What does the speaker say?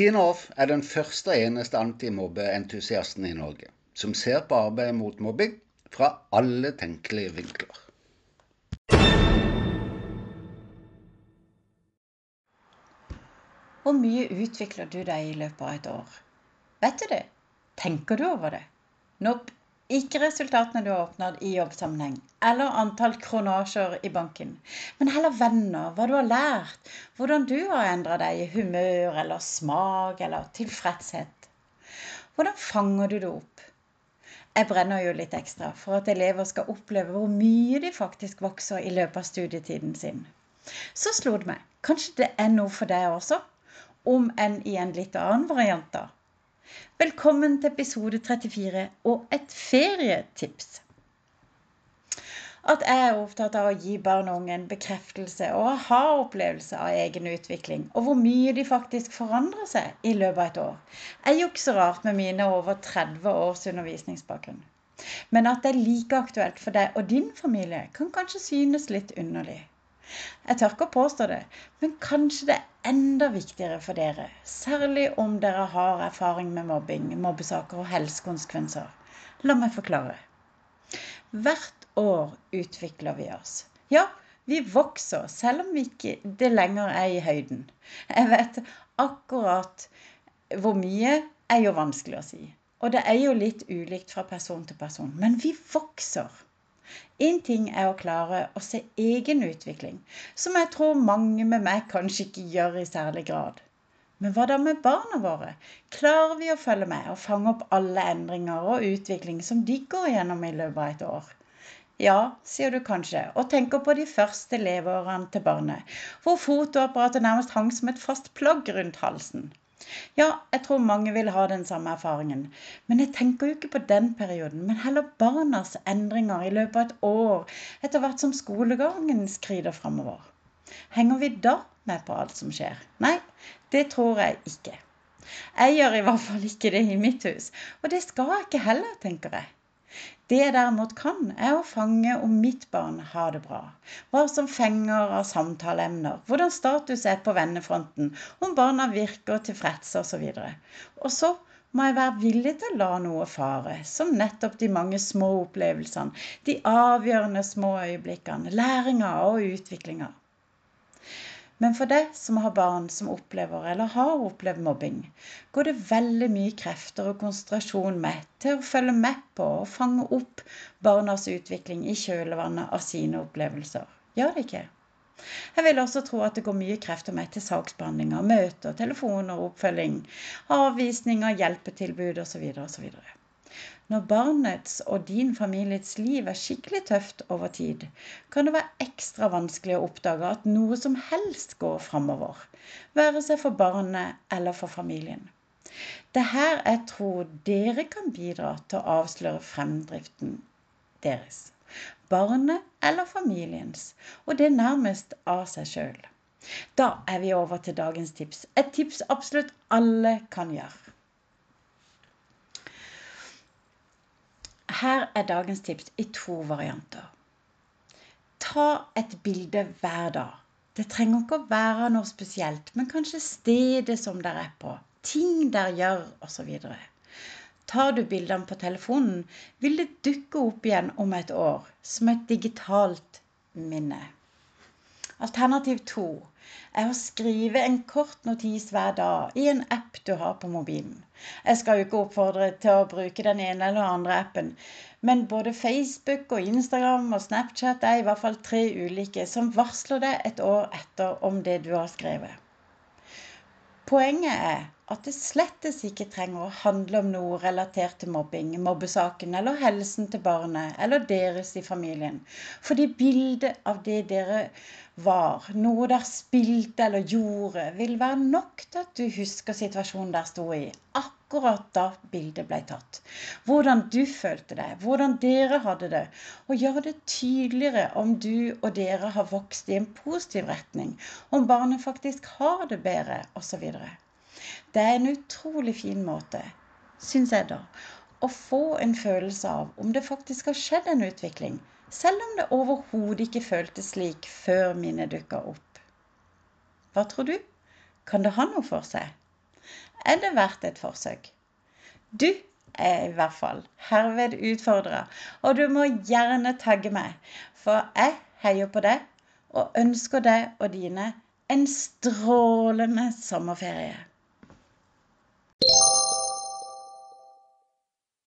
Tina Off er den første og eneste antimobbeentusiasten i Norge som ser på arbeidet mot mobbing fra alle tenkelige vinkler. Hvor mye utvikler du deg i løpet av et år? Vet du det? Tenker du over det? Nope. Ikke resultatene du har oppnådd i jobbsammenheng, eller antall kronasjer i banken, men heller venner, hva du har lært, hvordan du har endra deg i humør eller smak eller tilfredshet. Hvordan fanger du det opp? Jeg brenner jo litt ekstra for at elever skal oppleve hvor mye de faktisk vokser i løpet av studietiden sin. Så slo det meg, kanskje det er noe for deg også? Om enn i en litt annen variant, da. Velkommen til episode 34 og et ferietips. At jeg er opptatt av å gi barn og unge en bekreftelse og aha-opplevelse av egen utvikling, og hvor mye de faktisk forandrer seg i løpet av et år, er jo ikke så rart med mine over 30 års undervisningsbakgrunn. Men at det er like aktuelt for deg og din familie, kan kanskje synes litt underlig. Jeg tør ikke å påstå det, men kanskje det er enda viktigere for dere, særlig om dere har erfaring med mobbing, mobbesaker og helsekonsekvenser. La meg forklare. Hvert år utvikler vi oss. Ja, vi vokser, selv om vi ikke det lenger er i høyden. Jeg vet akkurat hvor mye er jo vanskelig å si. Og det er jo litt ulikt fra person til person. Men vi vokser. Én ting er å klare å se egen utvikling, som jeg tror mange med meg kanskje ikke gjør i særlig grad. Men hva da med barna våre? Klarer vi å følge med og fange opp alle endringer og utvikling som de går gjennom i løpet av et år? Ja, sier du kanskje, og tenker på de første leveårene til barnet, hvor fotoapparatet nærmest hang som et fast plagg rundt halsen. Ja, jeg tror mange vil ha den samme erfaringen. Men jeg tenker jo ikke på den perioden, men heller barnas endringer i løpet av et år, etter hvert som skolegangen skrider framover. Henger vi da med på alt som skjer? Nei, det tror jeg ikke. Jeg gjør i hvert fall ikke det i mitt hus, og det skal jeg ikke heller, tenker jeg. Det jeg derimot kan, er å fange om mitt barn har det bra. Hva som fenger av samtaleemner, hvordan status er på vennefronten, om barna virker tilfredse osv. Og så må jeg være villig til å la noe fare, som nettopp de mange små opplevelsene, de avgjørende små øyeblikkene, læringa og utviklinga. Men for deg som har barn som opplever eller har opplevd mobbing, går det veldig mye krefter og konsentrasjon med til å følge med på og fange opp barnas utvikling i kjølvannet av sine opplevelser. Gjør det ikke? Jeg vil også tro at det går mye krefter med til saksbehandlinger, møter, telefoner, oppfølging, avvisninger, hjelpetilbud osv. osv. Når barnets og din families liv er skikkelig tøft over tid, kan det være ekstra vanskelig å oppdage at noe som helst går framover, være seg for barnet eller for familien. Det er her jeg tror dere kan bidra til å avsløre fremdriften deres. Barnet eller familiens, og det nærmest av seg sjøl. Da er vi over til dagens tips. Et tips absolutt alle kan gjøre. Her er dagens tips i to varianter. Ta et bilde hver dag. Det trenger ikke å være noe spesielt, men kanskje stedet som dere er på, ting dere gjør osv. Tar du bildene på telefonen, vil det dukke opp igjen om et år som et digitalt minne. Alternativ to er å skrive en kort notis hver dag i en app du har på mobilen. Jeg skal jo ikke oppfordre til å bruke den ene eller andre appen, men både Facebook og Instagram og Snapchat er i hvert fall tre ulike som varsler deg et år etter om det du har skrevet. Poenget er at det slettes ikke trenger å handle om noe relatert til mobbing, mobbesaken eller helsen til barnet eller deres i familien. Fordi bildet av det dere var, noe der spilte eller gjorde, vil være nok til at du husker situasjonen der sto i, akkurat da bildet ble tatt. Hvordan du følte det, hvordan dere hadde det, og gjøre det tydeligere om du og dere har vokst i en positiv retning, om barnet faktisk har det bedre, osv. Det er en utrolig fin måte, syns jeg da, å få en følelse av om det faktisk har skjedd en utvikling selv om det overhodet ikke føltes slik før minnet dukka opp. Hva tror du? Kan det ha noe for seg? er det verdt et forsøk. Du er i hvert fall herved utfordra, og du må gjerne tagge meg, for jeg heier på deg og ønsker deg og dine en strålende sommerferie.